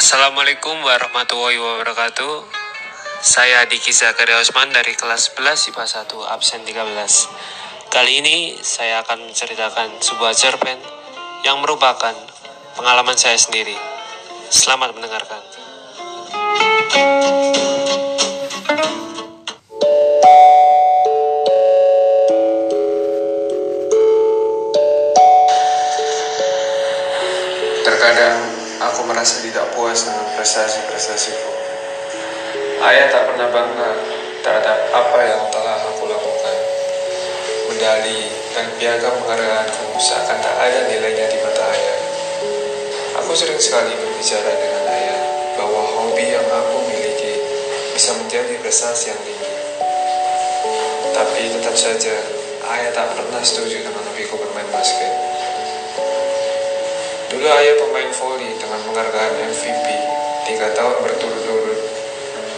Assalamualaikum warahmatullahi wabarakatuh. Saya Diki Zakaria Osman dari kelas 11 IPA 1 absen 13. Kali ini saya akan menceritakan sebuah cerpen yang merupakan pengalaman saya sendiri. Selamat mendengarkan. Puas dengan prestasi-prestasiku. Ayah tak pernah bangga terhadap apa yang telah aku lakukan. Medali dan piagam penghargaanku seakan tak ada nilainya di mata ayah. Aku sering sekali berbicara dengan ayah bahwa hobi yang aku miliki bisa menjadi prestasi yang tinggi. Tapi tetap saja ayah tak pernah setuju dengan hobiku bermain basket. Dulu ayah pemain voli penghargaan MVP tiga tahun berturut-turut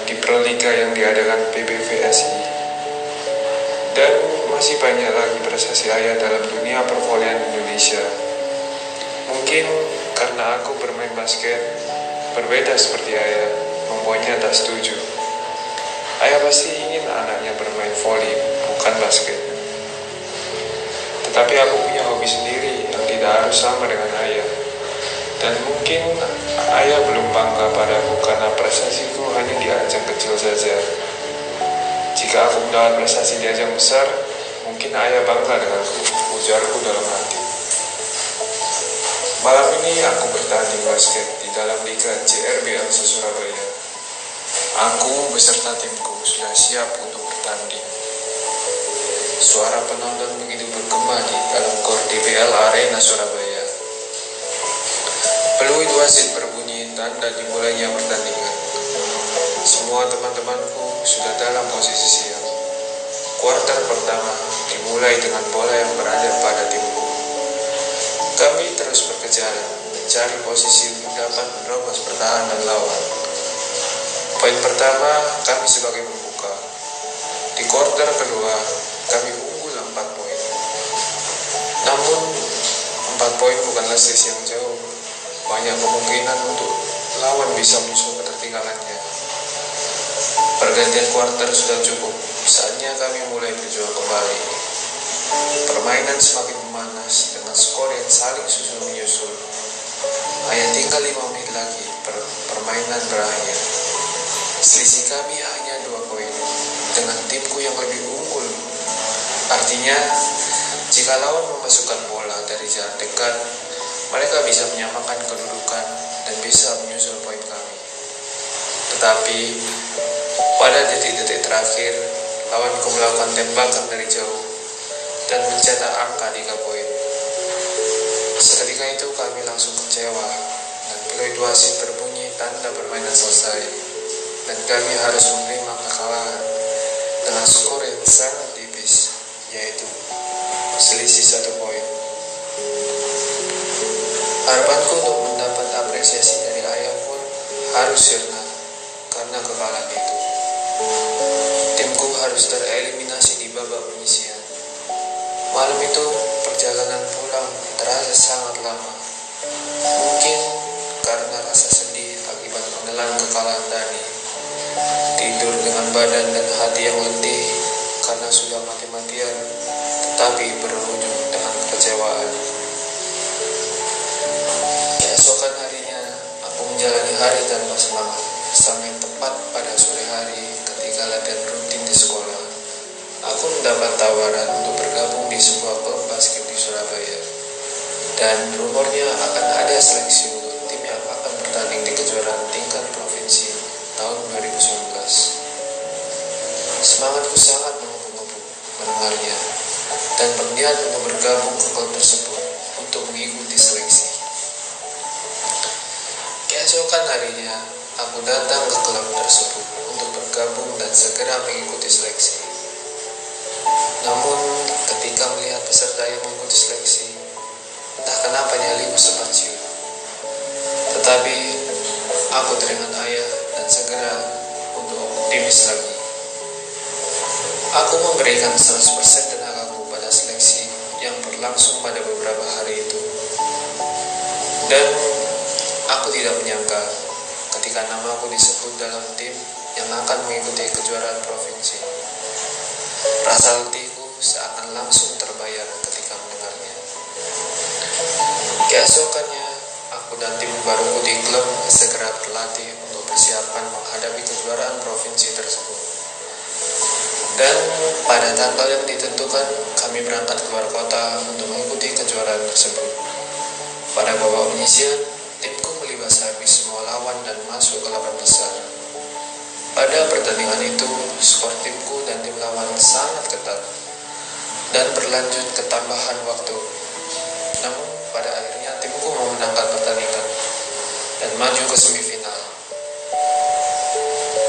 di Proliga yang diadakan PBVSI. Dan masih banyak lagi prestasi ayah dalam dunia pervolian Indonesia. Mungkin karena aku bermain basket berbeda seperti ayah, membuatnya tak setuju. Ayah pasti ingin anaknya bermain voli, bukan basket. Tetapi aku punya hobi sendiri yang tidak harus sama dengan ayah. Dan mungkin ayah belum bangga padaku karena prestasiku hanya di ajang kecil saja. Jika aku mendapat prestasi di ajang besar, mungkin ayah bangga denganku, ujarku dalam hati. Malam ini aku bertanding basket di dalam Liga JRBL Surabaya. Aku beserta timku sudah siap untuk bertanding. Suara penonton begitu bergema di dalam gor DBL Arena Surabaya. Peluit wasit berbunyi tanda dimulainya pertandingan. Semua teman-temanku sudah dalam posisi siap. Kuarter pertama dimulai dengan bola yang berada pada timku. Kami terus berkejar mencari posisi untuk dapat menerobos pertahanan lawan. Poin pertama kami sebagai pembuka. Di kuarter kedua kami unggul 4 poin. Namun 4 poin bukanlah selisih yang jauh banyak kemungkinan untuk lawan bisa menyusul ketertinggalannya. Pergantian kuarter sudah cukup, saatnya kami mulai berjuang kembali. Permainan semakin memanas dengan skor yang saling susul menyusul. Hanya tinggal lima menit lagi per permainan berakhir. Selisih kami hanya dua poin dengan timku yang lebih unggul. Artinya, jika lawan memasukkan bola dari jarak dekat, mereka bisa menyamakan kedudukan dan bisa menyusul poin kami. Tetapi pada detik-detik terakhir, lawanku melakukan tembakan dari jauh dan mencetak angka 3 poin. Seketika itu kami langsung kecewa dan peluit wasit berbunyi tanda permainan selesai dan kami harus menerima kekalahan dengan skor yang sangat tipis yaitu selisih satu poin. Harapanku untuk mendapat apresiasi dari ayah pun harus sirna karena kekalahan itu. Timku harus tereliminasi di babak penyisian. Malam itu perjalanan pulang terasa sangat lama. Mungkin karena rasa sedih akibat menelan kekalahan tadi. Tidur dengan badan dan hati yang letih karena sudah mati-matian, tetapi berujung dengan kekecewaan. Menjalani hari tanpa semangat. Sampai tepat pada sore hari ketika latihan rutin di sekolah, aku mendapat tawaran untuk bergabung di sebuah klub basket di Surabaya. Dan rumornya akan ada seleksi untuk tim yang akan bertanding di kejuaraan tingkat provinsi tahun 2019. Semangatku sangat mengumpul-ngumpul mendengarnya dan berniat untuk bergabung ke klub tersebut untuk mengikuti seleksi. Keesokan harinya, aku datang ke klub tersebut untuk bergabung dan segera mengikuti seleksi. Namun, ketika melihat peserta yang mengikuti seleksi, entah kenapa nyaliku sempat ciut. Tetapi, aku teringat ayah dan segera untuk optimis lagi. Aku memberikan 100% tenagaku pada seleksi yang berlangsung pada beberapa hari itu. Dan aku tidak menyangka ketika nama aku disebut dalam tim yang akan mengikuti kejuaraan provinsi. Rasa letihku seakan langsung terbayar ketika mendengarnya. Keesokannya, aku dan tim baruku di klub segera berlatih untuk persiapan menghadapi kejuaraan provinsi tersebut. Dan pada tanggal yang ditentukan, kami berangkat keluar kota untuk mengikuti kejuaraan tersebut. Pada babak penyisian, masuk ke lapan besar. Pada pertandingan itu, skor timku dan tim lawan sangat ketat dan berlanjut ke tambahan waktu. Namun, pada akhirnya timku memenangkan pertandingan dan maju ke semifinal.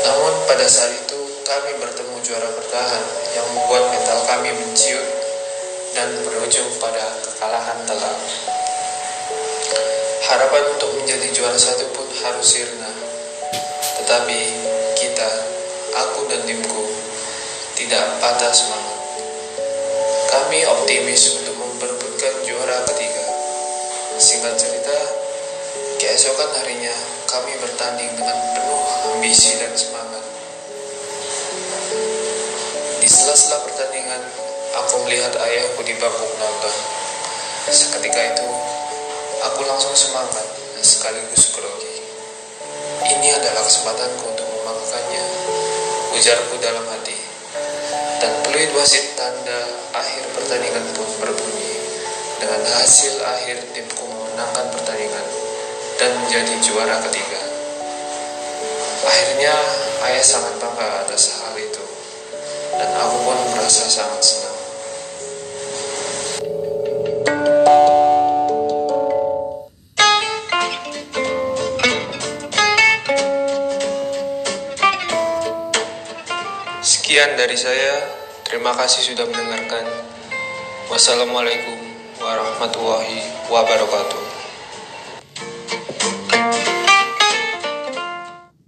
Namun, pada saat itu kami bertemu juara bertahan yang membuat mental kami menciut dan berujung pada kekalahan telak. Harapan untuk menjadi juara satu pun harus sirna. Tetapi kita, aku dan timku, tidak patah semangat. Kami optimis untuk memperebutkan juara ketiga. Singkat cerita, keesokan harinya kami bertanding dengan penuh ambisi dan semangat. Di sela-sela pertandingan, aku melihat ayahku di bangku penonton. Seketika itu, aku langsung semangat dan sekaligus grogi. Ini adalah kesempatanku untuk memakannya, ujarku dalam hati. Dan peluit wasit tanda akhir pertandingan pun berbunyi. Dengan hasil akhir timku memenangkan pertandingan dan menjadi juara ketiga. Akhirnya ayah sangat bangga atas hal itu dan aku pun merasa sangat Sekian dari saya. Terima kasih sudah mendengarkan. Wassalamualaikum warahmatullahi wabarakatuh.